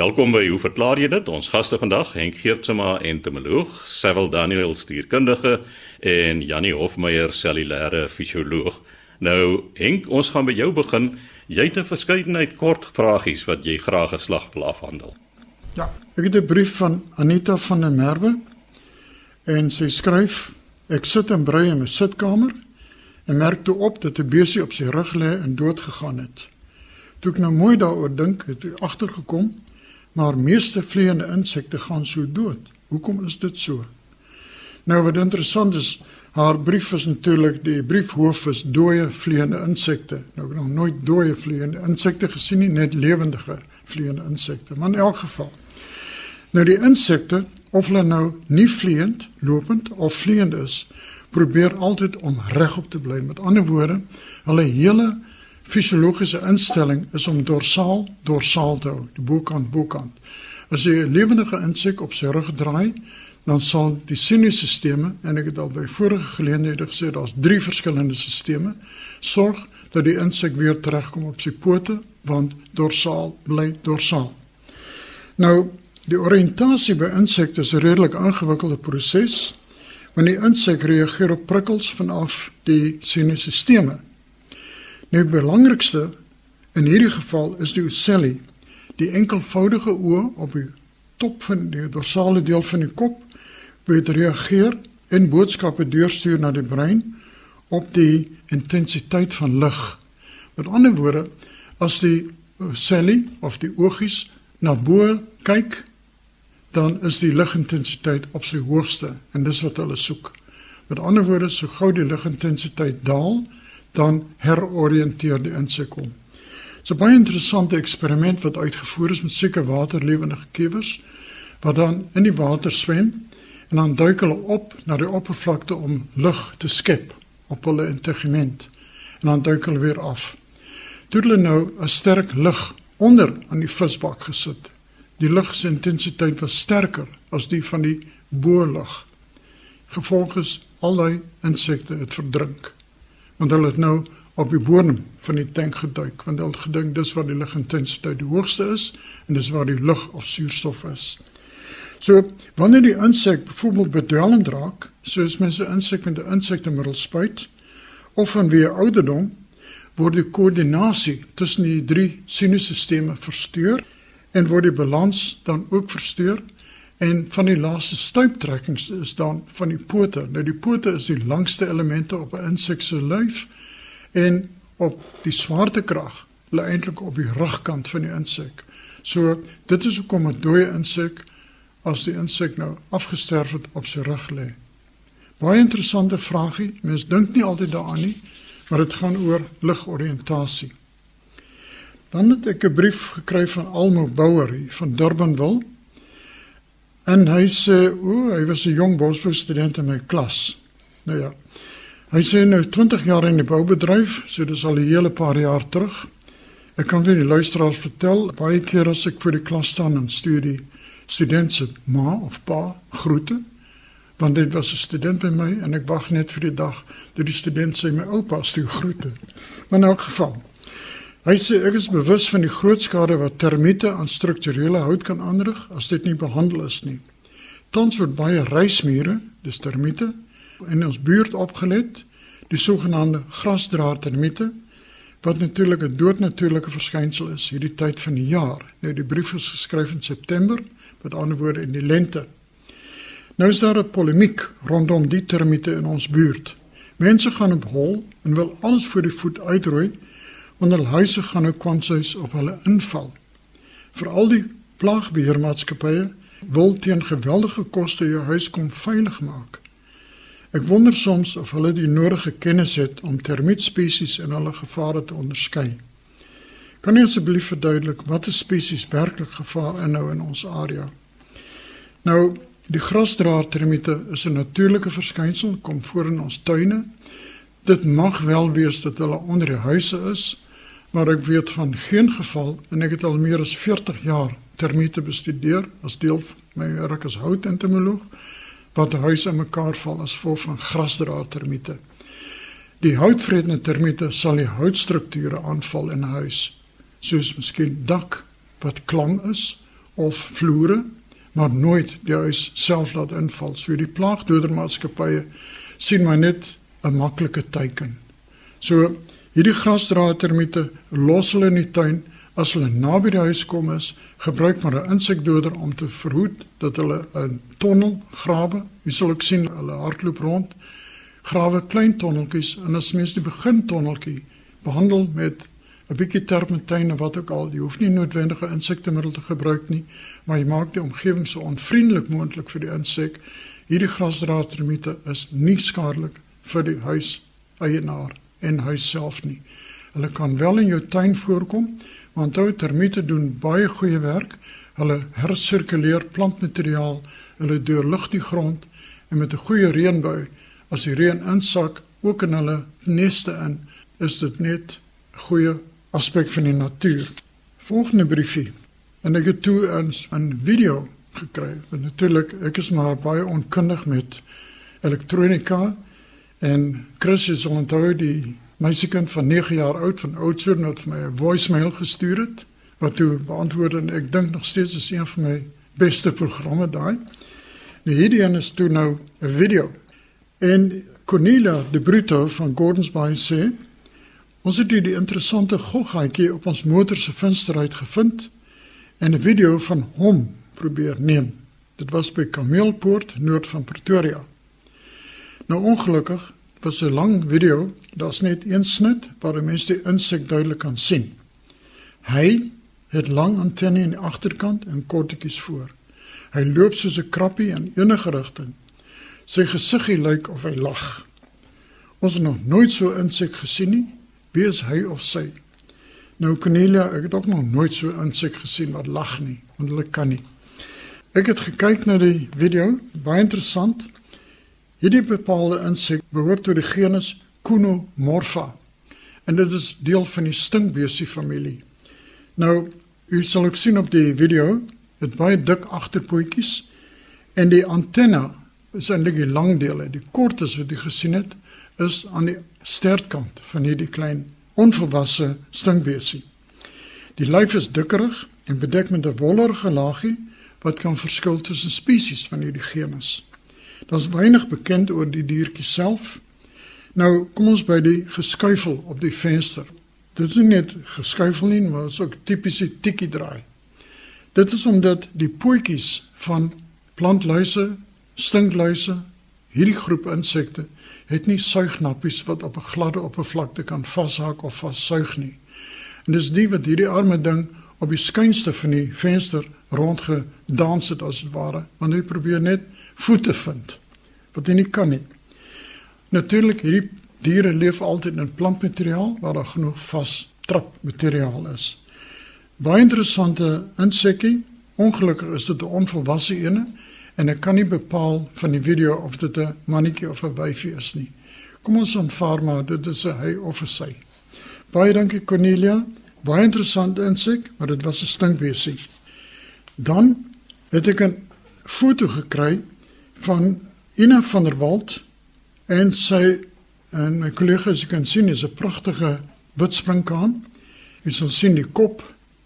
Welkom by Hoe verklaar jy dit? Ons gaste vandag, Henk Geertsma, entomoloog, Sewil Daniel, stuurkundige en Jannie Hofmeyer, cellulêre fisioloog. Nou, Henk, ons gaan by jou begin. Jy het 'n verskeidenheid kort vragies wat jy graag geslag wil afhandel. Ja, ek het 'n brief van Anita van der Merwe en sy skryf: Ek sit en brei in my sitkamer en merk toe op dat 'n besie op sy rug lê en dood gegaan het. Toe ek nou mooi daaroor dink, het ek agtergekom maar meeste vleiende insekte gaan so dood. Hoekom is dit so? Nou wat interessant is, haar brief is natuurlik die briefhoof is dooie vleiende insekte. Nou ek het nog nooit dooie vleiende insekte gesien nie, net lewendige vleiende insekte. Maar in elk geval. Nou die insekte, of hulle nou nie vleiend, lopend of vleiend is, probeer altyd om regop te bly. Met ander woorde, hulle hele fisiologiese instelling is om dorsaal dorsaal te hou, die bokant bokant. As jy 'n lewendige insek op sy rug draai, dan sal die sinusstelsels en ek het al by vorige geleenthede gesê daar's drie verskillende stelsels sorg dat die insek weer terugkom op sy pote want dorsaal bly dorsaal. Nou die oriëntasie by insekte is 'n redelik ingewikkelde proses want die insek reageer op prikkels vanaf die sinusstelsels. Nou die belangrikste in hierdie geval is die ocelli, die enkelvoudige oë op die top van die dorsale deel van die kop wat reageer en boodskappe deurstuur na die brein op die intensiteit van lig. Met ander woorde, as die ocelli of die oogies na bo kyk, dan is die ligintensiteit op sy hoogste en dis wat hulle soek. Met ander woorde, so gou die ligintensiteit daal, dan heroriënteer die insek om. Dit is 'n baie interessante eksperiment wat uitgevoer is met seker waterlewende kiewers wat dan in die water swem en dan duik hulle op na die oppervlakte om lug te skep op hulle integement en dan duik hulle weer af. Toe hulle nou 'n sterk lug onder aan die visbak gesit. Die lug se intensiteit was sterker as die van die boorlug. Gevolgens al die insekte het verdrink want hulle het nou op die bodem van die tank geduik want hulle gedink dis waar die lugintensiteit die hoogste is en dis waar die lug of suurstof is. So wanneer die insek byvoorbeeld bedwelmend raak, soos mense insek met 'n insektemiddel spuit of vanweë ouderdom word die koördinasie tussen die drie sinusstelsels versteur en word die balans dan ook versteur en van die laaste stuiptrekkings is dan van die pote. Nou die pote is die langste elemente op 'n insek se lyf en op die swaartekrag lê eintlik op die rugkant van die insek. So dit is hoekom 'n dooie insek as die insek nou afgesterf het op sy rug lê. Baie interessante vragie. Mense dink nie altyd daaraan nie, maar dit gaan oor ligoriëntasie. Dan het ek 'n brief gekry van Almo Bouwer van Durbanville En hy sê, o, hy was 'n jong bosbou student in my klas. Nou ja. Hy sê nou 20 jaar in die boubedryf, so dis al 'n hele paar jaar terug. Ek kan vir die luisteraars vertel, baie keer as ek vir die klas staan en studie studente ma of pa groete, want dit was 'n student by my en ek wag net vir die dag dat die student sy my oupa stuur groete. Maar in elk geval, Hy sê ek is bewus van die groot skade wat termiete aan strukturele hout kan aanrig as dit nie behandel is nie. Tans word baie reismure, dis termiete, in ons buurt opgelet, die sogenaamde grasdraer termiete wat natuurlik 'n doodnatuurlike verskynsel is hierdie tyd van die jaar. Nou die brief is geskryf in September, met ander woorde in die lente. Nou is daar 'n polemiek rondom die termiete in ons buurt. Mense gaan op hol en wil alles voor die voet uitroei want hulle huise gaan nou kwansuis op hulle inval. Veral die plaagbeheermaatskappye wil teen geweldige koste jou huis kom veilig maak. Ek wonder soms of hulle die nodige kennis het om termietspesies en hulle gevare te onderskei. Kan jy asseblief verduidelik watter spesies werklik gevaar inhou in ons area? Nou, die grasdraer termiete is 'n natuurlike verskynsel, kom voor in ons tuine. Dit mag wel wees dat hulle onder die huise is, maar ek weet van geen geval en ek het al meer as 40 jaar termiete bestudeer as deel van my werk as houtentomoloog wat huise mekaar val as gevolg van grasdraer termiete. Die houtvredende termiete sal die houtstrukture aanval in 'n huis, soos miskien dak wat klam is of vloere, maar nooit die huis self laat inval. So die plaagdodermaatskappye sien maar net 'n maklike teiken. So hierdie grasdraadtermiete los hulle in die tuin as hulle naby die huis kom is, gebruik maar 'n insekdoder om te verhoed dat hulle 'n tonnel grawe. Jy sal ook sien hulle hardloop rond, grawe klein tonneltjies en as mens die begin tonneltjie behandel met 'n bietjie terpentyn of wat ook al, jy hoef nie noodwendige insektemiddel te gebruik nie, maar jy maak die omgewing so onvriendelik moontlik vir die insek. Hierdie grasdraadtermiete is nie skadelik vir die huis eienaar en huis self nie. Hulle kan wel in jou tuin voorkom, want ou termiete doen baie goeie werk. Hulle hersirkuleer plantmateriaal, hulle deurlig die grond en met 'n goeie reënbui, as die reën insak ook in hulle neste in, is dit net goeie aspek van die natuur. Volgende briefie. En ek het toe 'n 'n video gekry. Want natuurlik, ek is maar baie onkundig met elektronika en Chris is onthou die meisiekind van 9 jaar oud van Oudtshoorn wat vir my 'n voicemail gestuur het wat toe beantwoord en ek dink nog steeds is een van my beste programme daai. Nou hierdie een is toe nou 'n video. En Cornelia de Bruto van Gordons Bay sê ons het hier die interessante goggaatjie op ons motor se venster uitgevind en 'n video van hom probeer neem. Dit was by Kameelpoort noord van Pretoria. Nou ongelukkig was 'n lang video, daar's net een snit waar die mens die insek duidelik kan sien. Hy het lang antenne aan die agterkant en kortetjies voor. Hy loop soos 'n krappie in enige rigting. Sy gesiggie lyk of hy lag. Ons het nog nooit so 'n insek gesien nie. Wie is hy of sy? Nou Cornelia, ek het ook nog nooit so 'n insek gesien wat lag nie, want hulle kan nie. Ek het gekyk na die video, baie interessant. Hierdie bepaalde insek behoort tot die genus Cunomorpha en dit is deel van die stinkbesie familie. Nou, u sal ook sien op die video, dit baie dik agterpootjies en die antenne is eintlik die lang dele. Die kortes wat u gesien het, is aan die stertkant van hierdie klein onvolwasse stinkbesie. Die lyf is dikkerig en bedek met 'n wollerige laagie wat kan verskil tussen spesies van hierdie genus. Daar's weinig bekend oor die diertjie self. Nou kom ons by die geskuifel op die venster. Dit is nie net geskuifel nie, maar dit is ook tipiese tikkie draai. Dit is omdat die pootjies van plantluise, stinkluise, hierdie groep insekte het nie suignappies wat op 'n gladde oppervlakte kan vashak of vassuig nie. En dis die wat hierdie arme ding op die skuinste van die venster rondgedans het as dit ware, want hy probeer net voete vind wat hy nie kan nie. Natuurlik hierdie diere leef altyd in plantmateriaal waar daar genoeg vas trapmateriaal is. Baie interessante insekkie. Ongelukkig is dit 'n onvolwasse een en ek kan nie bepaal van die video of dit 'n mannetjie of 'n wyfie is nie. Kom ons aanvaar maar dit is 'n hy of 'n sy. Baie dankie Cornelia. Baie interessante insek, maar dit was 'n stinkbesie. Dan het ek 'n foto gekry van Ina van der Walt en sy en my kollegas kan sien is 'n pragtige wit springkaan. Jy sal sien die kop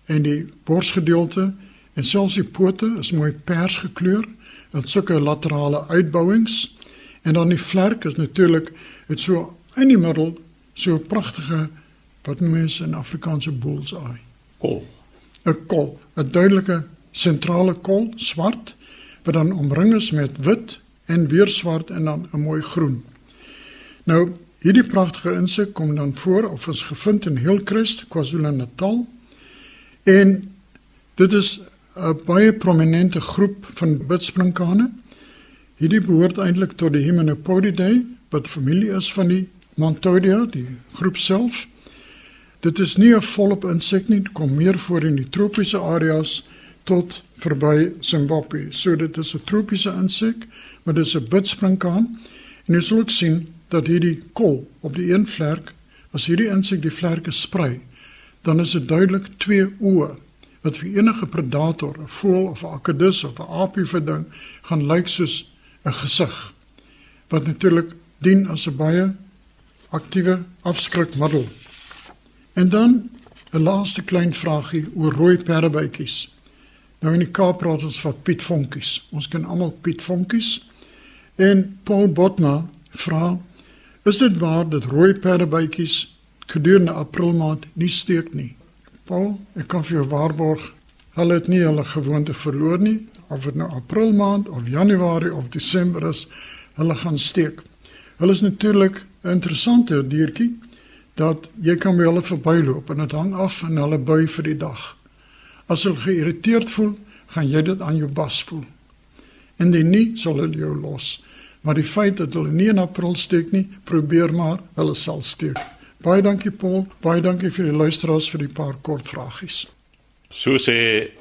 en die borsgedeelte en selfs die pote is mooi pers gekleur met sulke laterale uitbouings en dan die vlerk is natuurlik dit so in die middel so pragtige wat mense in Afrikaanse bullseye. Kol. 'n kol 'n duidelike sentrale kol swart wat dan omring is met wit en weer swart en dan 'n mooi groen. Nou, hierdie pragtige insek kom dan voor of is gevind in Hillcrest, KwaZulu-Natal. En dit is 'n baie prominente groep van witspringkane. Hierdie behoort eintlik tot die Hymenopodidae, wat familie is van die Montodia, die groep self. Dit is nie 'n volop insek nie, kom meer voor in die tropiese areas tot verby Zimbabwe. So dit is 'n tropiese insek, maar dit is 'n bidspringkaan. En jy sal ook sien dat hierdie kol op die een vlerk, as hierdie insek die vlerke sprei, dan is dit duidelik twee oë wat vir enige predator, 'n voël of 'n akedus of 'n aapie verding, gaan lyk soos 'n gesig. Wat natuurlik dien as 'n baie aktiewe afskrikmiddel. En dan 'n laaste klein vragie oor rooi perdebytjies. Nou in die Kaap praat ons van Piet Vonkies. Ons ken almal Piet Vonkies. En Paul Botma vra: Is dit waar dat rooi perdebytjies gedurende April maand nie steek nie? Paul, ek kan vir jou waarborg, hulle het nie hulle gewoonte verloor nie, of dit nou April maand of Januarie of Desember is, hulle gaan steek. Hulle is natuurlik 'n interessante diertjie dat jy kan by hulle verbyloop en dit hang af van hulle bui vir die dag. As hulle geïrriteerd voel, gaan jy dit aan jou bas voel. En die nie sal hulle jou los. Maar die feit dat hulle nie in April steek nie, probeer maar, hulle sal steek. Baie dankie Paul, baie dankie vir die luisteraars vir die paar kort vragies. So sê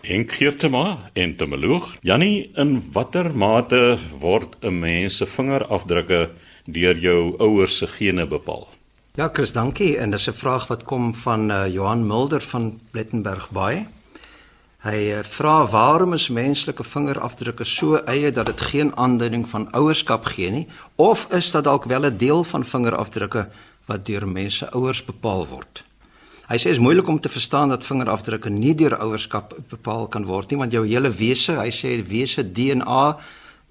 Henk Geertema en Temeloog, Jannie, in watter mate word 'n mens se vingerafdrukke deur jou ouers se gene bepaal? Ja, Chris, dankie. En dis 'n vraag wat kom van uh, Johan Mulder van Plettenberg Bay. Hy uh, vra waarom is menslike vingerafdrukke so eie dat dit geen aanduiding van ouerskap gee nie of is dit dalk wel 'n deel van vingerafdrukke wat deur mense ouers bepaal word? Hy sê dit is moeilik om te verstaan dat vingerafdrukke nie deur ouerskap bepaal kan word nie want jou hele wese, hy sê wese DNA,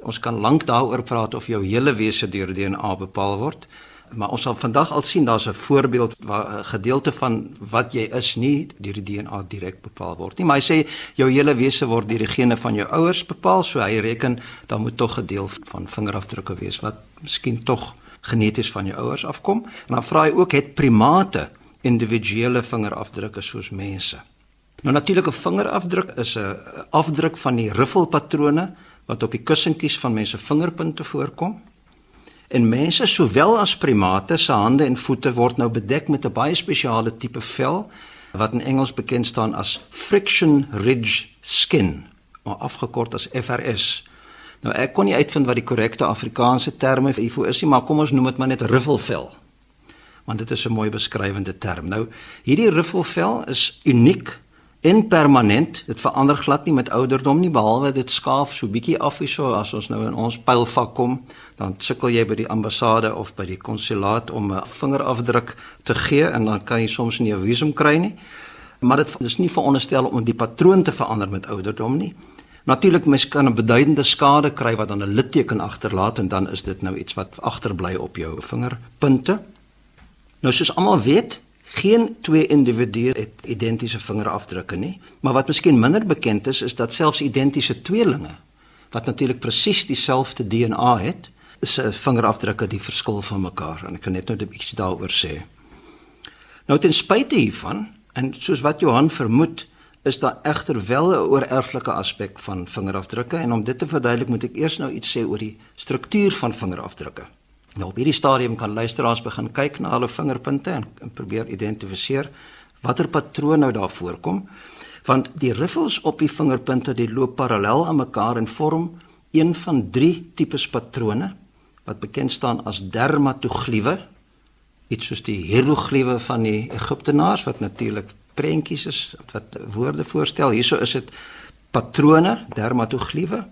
ons kan lank daaroor praat of jou hele wese deur DNA bepaal word maar ons sal vandag al sien daar's 'n voorbeeld waar 'n gedeelte van wat jy is nie deur die DNA direk bepaal word nie. Maar hy sê jou hele wese word deur die gene van jou ouers bepaal, so hy reken dan moet tog 'n deel van vingerafdrukke wees wat miskien tog geneties van jou ouers afkom. En dan vra hy ook het primate individuele vingerafdrukke soos mense. Nou natuurlik 'n vingerafdruk is 'n afdruk van die riffelpatrone wat op die kussentjies van mense vingerpunte voorkom. En mense sowel as primate se hande en voete word nou bedek met 'n baie spesiale tipe vel wat in Engels bekend staan as friction ridge skin, maar afgekort as FRS. Nou ek kon nie uitvind wat die korrekte Afrikaanse term hiervoor is nie, maar kom ons noem dit maar net riffelvel. Want dit is 'n mooi beskrywende term. Nou hierdie riffelvel is uniek en permanent. Dit verander glad nie met ouderdom nie behalwe dit skaaf so bietjie af hierso as ons nou in ons pylvak kom dan sukkel jy by die ambassade of by die konsulaat om 'n vingerafdruk te gee en dan kan jy soms nie 'n visum kry nie. Maar dit is nie veronderstel om die patroon te verander met ouderdom nie. Natuurlik mens kan 'n beduidende skade kry wat dan 'n litteken agterlaat en dan is dit nou iets wat agterbly op jou vingerpunte. Nou soos almal weet, geen twee individue het identiese vingerafdrukke nie, maar wat miskien minder bekend is is dat selfs identiese tweelinge wat natuurlik presies dieselfde DNA het, se vingerafdrukke die verskil van mekaar en ek kan net nou 'n bietjie daaroor sê. Nou ten spyte hiervan en soos wat Johan vermoed, is daar egter wel 'n oorerflike aspek van vingerafdrukke en om dit te verduidelik moet ek eers nou iets sê oor die struktuur van vingerafdrukke. Nou op hierdie stadium kan luisteraars begin kyk na hulle vingerpunte en, en probeer identifiseer watter patroon nou daar voorkom want die riffels op die vingerpunte die loop parallel aan mekaar en vorm een van drie tipes patrone wat bekend staan as dermatogliewe iets soos die hieroglife van die Egiptenaars wat natuurlik prentjies is wat woorde voorstel. Hierso is dit patrone dermatogliewe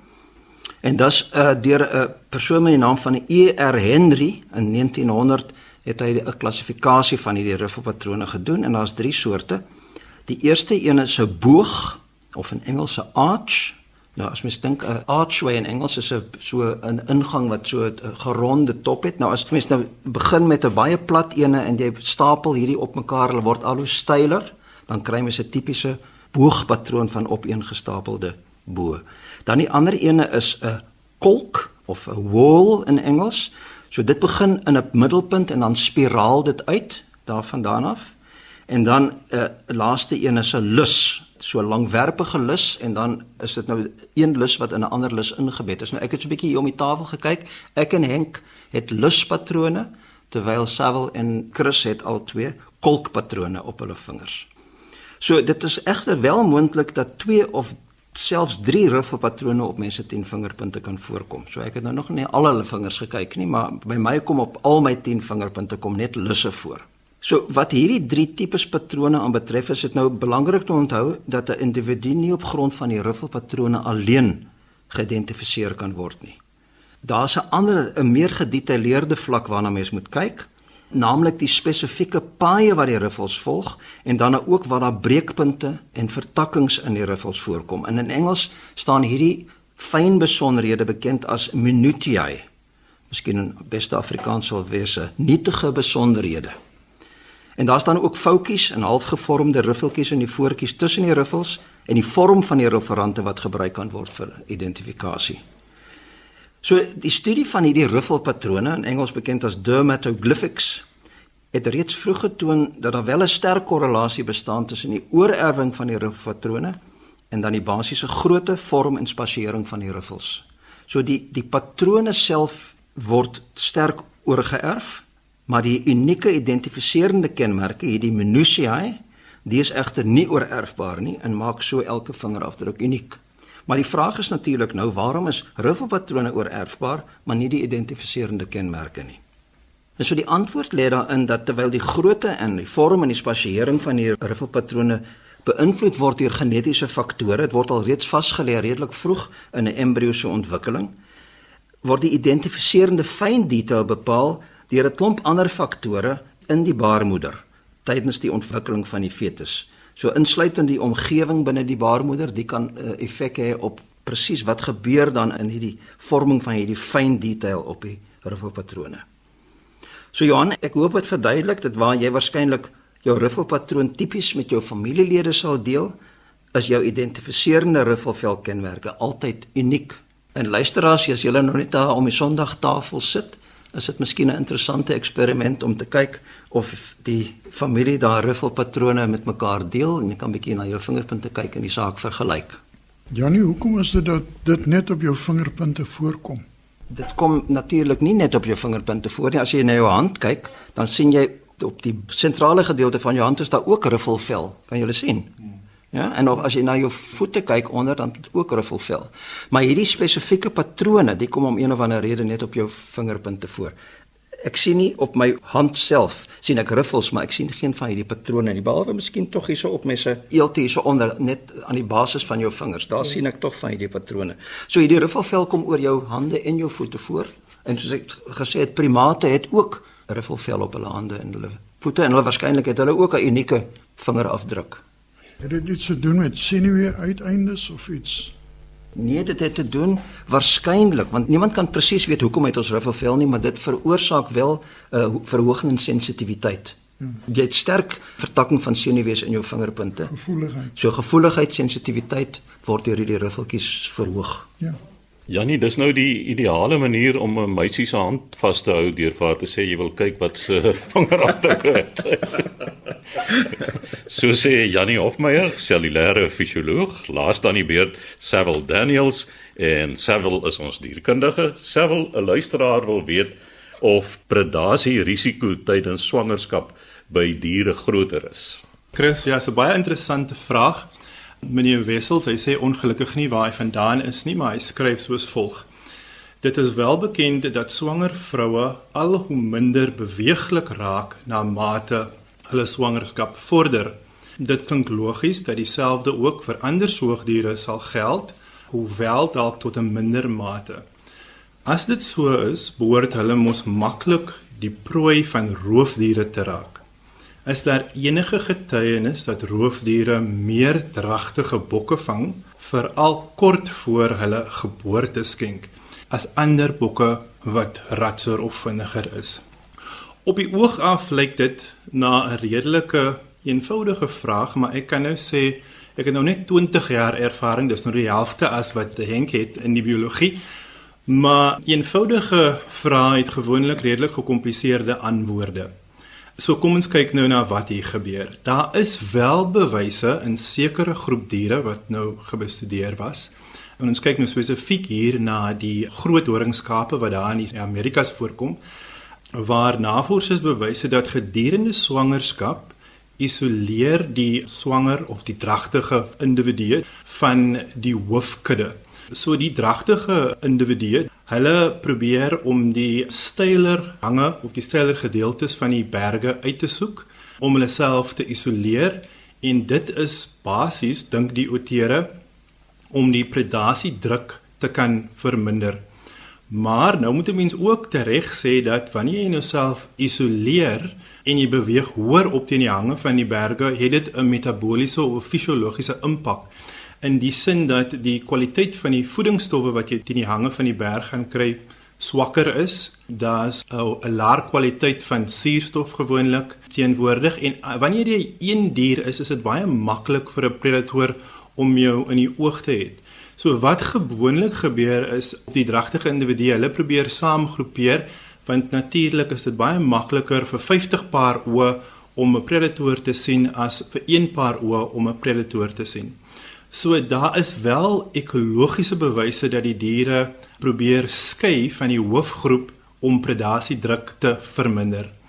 en dis uh, deur 'n persoon met die naam van E.R. Henry in 1900 het hy 'n klassifikasie van hierdie riffelpatrone gedoen en daar's drie soorte die eerste een is 'n boog of in Engels 'n arch Nou as mens dink 'n archway in Engels is 'n so 'n ingang wat so 'n geronde top het. Nou as mens nou begin met 'n baie plat ene en jy stapel hierdie op mekaar, hulle word al hoe styler, dan kry mens 'n tipiese boogpatroon van opeengestapelde bo. Dan die ander ene is 'n kolk of 'n wall in Engels. So dit begin in 'n middelpunt en dan spiraal dit uit daarvandaan af. En dan 'n uh, laaste een is 'n lus so langwerpige lus en dan is dit nou een lus wat in 'n ander lus ingebed is. Nou ek het so 'n bietjie hier om die tafel gekyk. Ek en Henk het luspatrone terwyl Savel en Chris het al twee kolkpatrone op hulle vingers. So dit is egter wel moontlik dat twee of selfs drie riffelpatrone op mense 10 vingerpunte kan voorkom. So ek het nou nog nie al hulle vingers gekyk nie, maar by my kom op al my 10 vingerpunte kom net lusse voor. So wat hierdie drie tipes patrone aanbetref, is dit nou belangrik om te onthou dat 'n individu nie op grond van die riffelpatrone alleen geïdentifiseer kan word nie. Daar's 'n ander 'n meer gedetailleerde vlak waarna mens moet kyk naamlik die spesifieke paaie wat die riffels volg en dan ook waar daar breekpunte en vertakkings in die riffels voorkom. En in Engels staan hierdie fyn besonderhede bekend as minutiae. Miskien in beste Afrikaans sal wees 'n nietige besonderhede. En daar staan ook foutjies en halfgevormde riffeltjies in die voortjies tussen die riffels en die vorm van die referante wat gebruik kan word vir identifikasie. So die studie van hierdie riffelpatrone in Engels bekend as dermatoglyphics het reeds vroeg getoon dat daar wel 'n sterk korrelasie bestaan tussen die oorerwing van die riffelpatrone en dan die basiese grootte, vorm en spasiering van die riffels. So die die patrone self word sterk oorgeerf maar die unieke identifiserende kenmerke, hierdie minutiae, die is egter nie oorerfbaar nie en maak so elke vingerafdruk uniek. Maar die vraag is natuurlik nou, waarom is riffelpatrone oorerfbaar, maar nie die identifiserende kenmerke nie? En so die antwoord lê daarin dat terwyl die grootte en die vorm en die spasiering van die riffelpatrone beïnvloed word deur genetiese faktore, dit word al reeds vasgelê redelik vroeg in 'n embrio se ontwikkeling, word die identifiserende fyn detail bepaal deur 'n klomp ander faktore in die baarmoeder tydens die ontwikkeling van die fetus. So insluitend die omgewing binne die baarmoeder, dit kan uh, effek hê op presies wat gebeur dan in hierdie vorming van hierdie fyn detail op die riffelpatrone. So Johan, ek hoop dit verduidelik dit waar jy waarskynlik jou riffelpatroon tipies met jou familielede sal deel, is jou identifiserende riffelvelkenmerke altyd uniek. En luisteraars, as julle nou net daar om die Sondagtafel sit, is dit miskien 'n interessante eksperiment om te kyk of die familie daar riffelpatrone met mekaar deel en jy kan bietjie na jou vingerpunte kyk en die saak vergelyk. Janie, hoekom is dit dat dit net op jou vingerpunte voorkom? Dit kom natuurlik nie net op jou vingerpunte voor nie. As jy na jou hand kyk, dan sien jy op die sentrale gedeelte van jou hand is daar ook riffelvel. Kan jy hulle sien? Ja, en ook as jy na jou voete kyk onder dan ook ruffelvel. Maar hierdie spesifieke patrone, die kom om een of ander rede net op jou vingerpunte voor. Ek sien nie op my hand self sien ek ruffels, maar ek sien geen van hierdie patrone nie. Behalwe miskien tog hierso op my se eelte hierso onder net aan die basis van jou vingers. Daar sien ek tog van hierdie patrone. So hierdie ruffelvel kom oor jou hande en jou voete voor. En soos ek gesê het, primate het ook ruffelvel op hulle hande en hulle voete en hulle waarskynlik het hulle ook 'n unieke vingerafdruk. Het dit iets te doen met senuwee uiteindes of iets? Nee, dit het te doen waarskynlik want niemand kan presies weet hoekom het ons ruffelvel nie, maar dit veroorsaak wel 'n uh, verhoging in sensitiwiteit. Ja. Jy het sterk vertakking van senuwees in jou vingerpunte. Gevoeligheid. So gevoeligheid, sensitiwiteit word deur hierdie ruffeltjies verhoog. Ja. Janie, dis nou die ideale manier om 'n meisie se hand vas te hou deur vir haar te sê jy wil kyk wat se vingerafdruk het. so sê Janie Hofmeyer, cellulêre fisioloog, laas dan die beurt Savile Daniels en Savile is ons dierkundige. Savile, 'n luisteraar wil weet of predasie risiko tydens swangerskap by diere groter is. Chris, ja, 'n baie interessante vraag. Meneer Wessels, hy sê ongelukkig nie waar hy vandaan is nie, maar hy skryf soos volg: Dit is wel bekend dat swanger vroue al hoe minder beweeglik raak na mate hulle swangerskap vorder. Dit klink logies dat dieselfde ook vir ander soogdiere sal geld, hoewel dalk tot 'n minder mate. As dit so is, behoort hulle mos maklik die prooi van roofdiere te raak. Is daar enige getuienis dat roofdiere meer dragtige bokke vang veral kort voor hulle geboorte skenk as ander bokke wat ratser of vinniger is? Op die oog af lyk dit na 'n redelike eenvoudige vraag, maar ek kan nou sê ek het nou net 20 jaar ervaring, dis nou die helfte as wat Henk het in die biologie. Maar eenvoudige vrae het gewoonlik redelik gekompliseerde antwoorde. So kom ons kyk nou na wat hier gebeur. Daar is wel bewyse in sekere groep diere wat nou gebestudeer was. En ons kyk nou spesifiek hier na die groot horingskape wat daar in die Amerikas voorkom waar navorsers bewys het dat gedurende swangerskap isoleer die swanger of die dragtige individu van die hoofkudde. So die dragtige individu Hulle probeer om die steiler hange of die steiler gedeeltes van die berge uit te soek om hulle self te isoleer en dit is basies dink die outere om die predasie druk te kan verminder. Maar nou moet 'n mens ook tereg sê dat wanneer jy jouself isoleer en jy beweeg hoër op teen die hange van die berge, het dit 'n metabooliese of fisiologiese impak in die sin dat die kwaliteit van die voedingsstowwe wat jy teen die hange van die berg gaan kry swakker is. Daar's 'n laer kwaliteit van suurstof gewoonlik teenwoordig en uh, wanneer jy een dier is, is dit baie maklik vir 'n predator om jou in die oog te hê. So wat gewoonlik gebeur is die dragtige individue, hulle probeer saamgroepeer want natuurlik is dit baie makliker vir 50 paar oë om 'n predator te sien as vir een paar oë om 'n predator te sien. So daar is wel ekologiese bewyse dat die diere probeer skei van die hoofgroep om predasiedruk te verminder.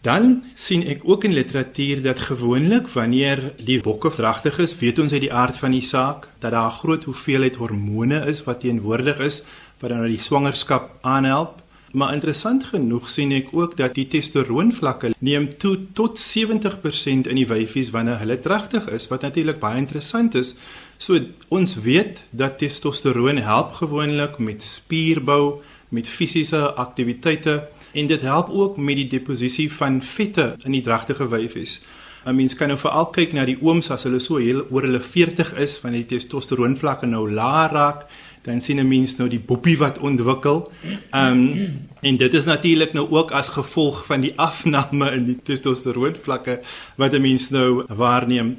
Dan sien ek ook in literatuur dat gewoonlik wanneer die bokke vragtig is, weet ons uit die aard van die saak dat daar 'n groot hoeveelheid hormone is wat teenwoordig is wat dan die swangerskap aanhelp. Maar interessant genoeg sien ek ook dat die testosteronvlakke neem toe tot 70% in die wyfies wanneer hulle dragtig is, wat natuurlik baie interessant is. So ons weet dat testosteron help gewoonlik met spierbou, met fisiese aktiwiteite en dit help ook met die deposisie van vette in die dragtige wyfies. 'n Mens kan nou veral kyk na die ooms as hulle so heel oor hulle 40 is wanneer die testosteron vlakke nou laag raak, dan sien 'n mens nou die boppie wat ontwikkel. Ehm um, en dit is natuurlik nou ook as gevolg van die afname in die testosteron vlakke wat 'n mens nou waarneem.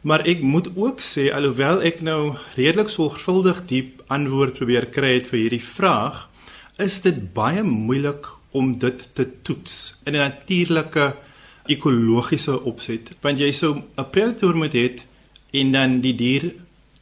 Maar ek moet ook sê alhoewel ek nou redelik sorgvuldig diep antwoord probeer kry het vir hierdie vraag, is dit baie moeilik om dit te toets in 'n natuurlike ekologiese opset. Want jy sou 'n predator moet hê en dan die dier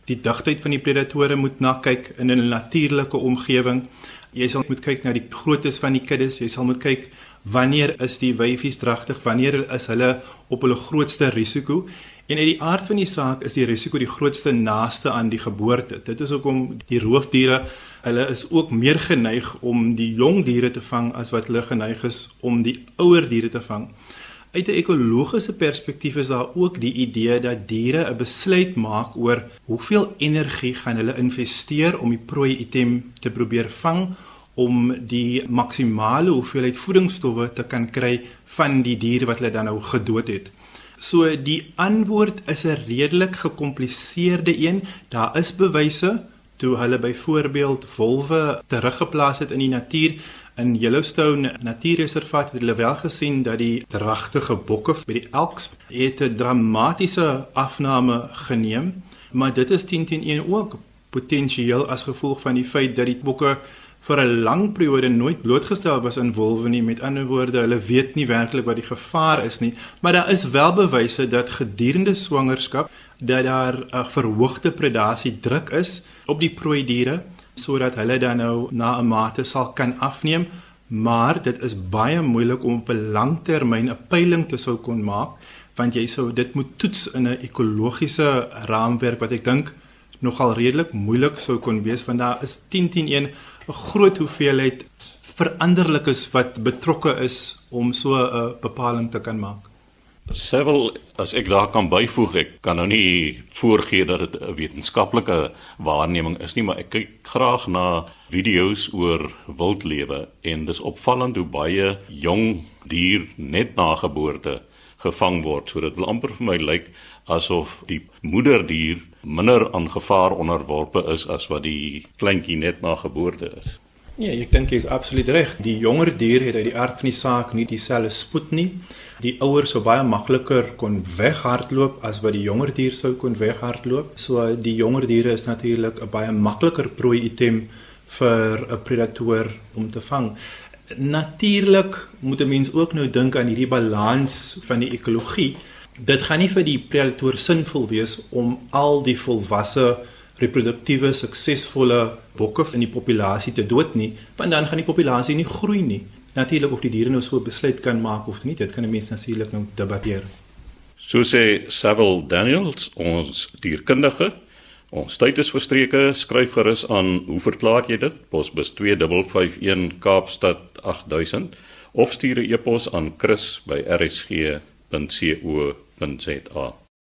die digtheid van die predatore moet na kyk in 'n natuurlike omgewing. Jy sal moet kyk na die groottes van die kuddes. Jy sal moet kyk wanneer is die wyfies dragtig wanneer is hulle op hulle grootste risiko. En uit die aard van die saak is die risiko die grootste naaste aan die geboorte. Dit is hoekom die roofdiere, hulle is ook meer geneig om die jong diere te vang as wat hulle geneig is om die ouer diere te vang. Uit 'n ekologiese perspektief is daar ook die idee dat diere 'n besluit maak oor hoeveel energie gaan hulle investeer om die prooi item te probeer vang om die maksimale hoeveelheid voedingsstowwe te kan kry van die dier wat hulle dan nou gedood het. So die antwoord is 'n redelik gekompliseerde een. Daar is bewyse toe hulle byvoorbeeld wolwe teruggeplaas het in die natuur in Yellowstone Natuurreservaat het hulle wel gesien dat die dragtige bokke by die elks het 'n dramatiese afname geneem, maar dit is teen teen een ook potensieel as gevolg van die feit dat die bokke vir 'n lang periode nooit blootgestel was aan wolwe nie. Met ander woorde, hulle weet nie werklik wat die gevaar is nie, maar daar is wel bewyse dat gedurende swangerskap dat daar 'n verhoogde predasie druk is op die prooi diere sodat hulle dan nou na 'n mate sal kan afneem, maar dit is baie moeilik om op 'n langtermyn 'n peiling te sou kon maak want jy sou dit moet toets in 'n ekologiese raamwerk wat ek dink nogal redelik moeilik sou kon wees want daar is 10 10 1 'n groot hoeveelheid veranderlikes wat betrokke is om so 'n bepaling te kan maak. Sevel as ek daar kan byvoeg, ek kan nou nie voorgee dat dit 'n wetenskaplike waarneming is nie, maar ek kyk graag na video's oor wildlewe en dis opvallend hoe baie jong dier net na geboorte gevang word. So dit wil amper vir my lyk asof die moederdier minder aan gevaar onderworpe is as wat die kleintjie net na geboorte is. Nee, ek dink jy is absoluut reg. Die jonger dier het uit die aard van die saak nie dieselfde spoed nie. Die ouers sou baie makliker kon weghardloop as wat die jonger dier sou kon weghardloop. So die jonger diere is natuurlik 'n baie makliker prooi item vir 'n predator om te vang. Natuurlik moet 'n mens ook nou dink aan hierdie balans van die ekologie. Dit gaan nie vir die predator sinvol wees om al die volwasse reproduktiewe suksesvolle bokke in die populasie te dood nie, want dan gaan die populasie nie groei nie. Natuurlik of die diere nou so besluit kan maak of nie, dit kan 'n mens natuurlik nou debatteer. So sê Savile Daniels, ons dierkundige, ons tyd is verstreke, skryf gerus aan, hoe verklaar jy dit? Posbus 2551 Kaapstad 8000 of stuur 'n e-pos aan chris@rsg.co.za.